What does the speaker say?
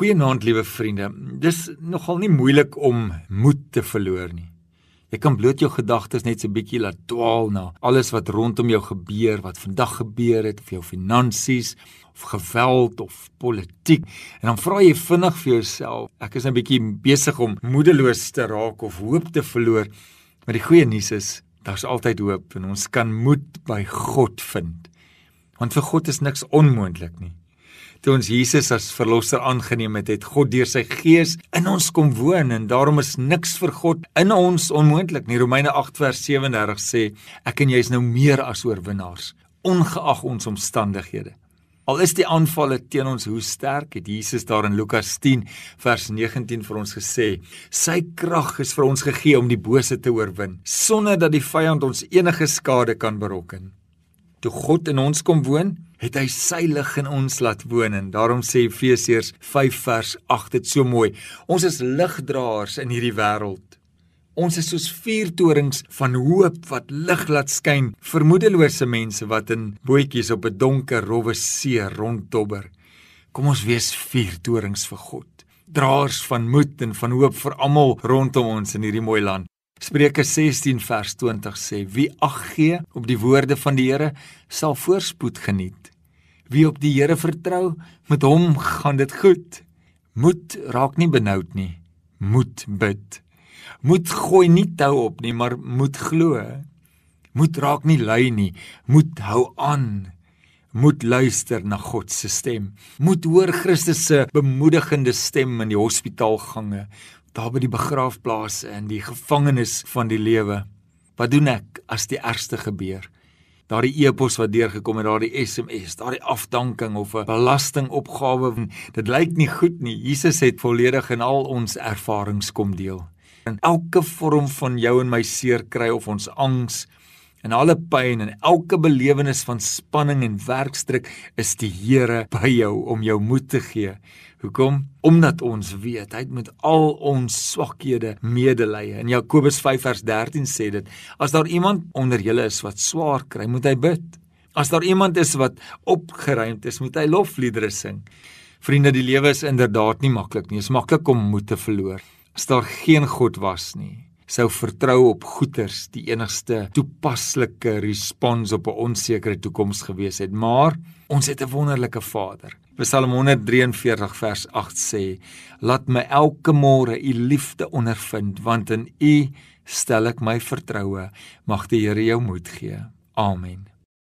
Goeienaand liewe vriende. Dis nogal nie moeilik om moed te verloor nie. Jy kan bloot jou gedagtes net so 'n bietjie laat dwaal na alles wat rondom jou gebeur, wat vandag gebeur het, of jou finansies, of geweld of politiek. En dan vra jy vinnig vir jouself, ek is 'n bietjie besig om moedeloos te raak of hoop te verloor. Maar die goeie nuus is, daar's altyd hoop en ons kan moed by God vind. Want vir God is niks onmoontlik nie toe ons Jesus as verlosser aangeneem het, het God deur sy Gees in ons kom woon en daarom is niks vir God in ons onmoontlik nie. Romeine 8 vers 37 sê ek en jy is nou meer as oorwinnaars ongeag ons omstandighede. Al is die aanvalle teen ons hoe sterk, het Jesus daar in Lukas 10 vers 19 vir ons gesê, sy krag is vir ons gegee om die bose te oorwin, sonder dat die vyand ons enige skade kan berokken. Toe God in ons kom woon, het hy sy lig in ons laat woon en daarom sê Efesiërs 5 vers 8 dit so mooi. Ons is ligdraers in hierdie wêreld. Ons is soos vuurtorings van hoop wat lig laat skyn vir moedelose mense wat in bootjies op 'n donker rowwe see ronddobber. Kom ons wees vuurtorings vir God. Draers van moed en van hoop vir almal rondom ons in hierdie mooi land. Spreuke 16 vers 20 sê: Wie ag gee op die woorde van die Here, sal voorspoed geniet. Wie op die Here vertrou, met hom gaan dit goed. Moet raak nie benoud nie. Moet bid. Moet gooi nie tou op nie, maar moet glo. Moet raak nie lui nie, moet hou aan. Moet luister na God se stem. Moet hoor Christus se bemoedigende stem in die hospitaalgange daar by die begraafplase en die gevangenis van die lewe. Wat doen ek as die ergste gebeur? Daardie e-pos wat deurgekom het, daardie SMS, daardie afdanking of 'n belastingopgawe, dit lyk nie goed nie. Jesus het volledig in al ons ervarings kom deel. In elke vorm van jou en my seer kry of ons angs en alle pyn en elke belewenis van spanning en werkstryk is die Here by jou om jou moed te gee. Hoekom? Omdat ons weet hy het met al ons swakhede medelee. In Jakobus 5 vers 13 sê dit: As daar iemand onder julle is wat swaar kry, moet hy bid. As daar iemand is wat opgeruimd is, moet hy lofliedere sing. Vriende, die lewe is inderdaad nie maklik nie. Dit is maklik om moed te verloor. As daar geen God was nie, sou vertrou op goeders die enigste toepaslike respons op 'n onsekere toekoms gewees het. Maar ons het 'n wonderlike Vader. Psalm 143 vers 8 sê: "Laat my elke môre u liefde ondervind, want in u stel ek my vertroue. Mag die Here jou moed gee." Amen.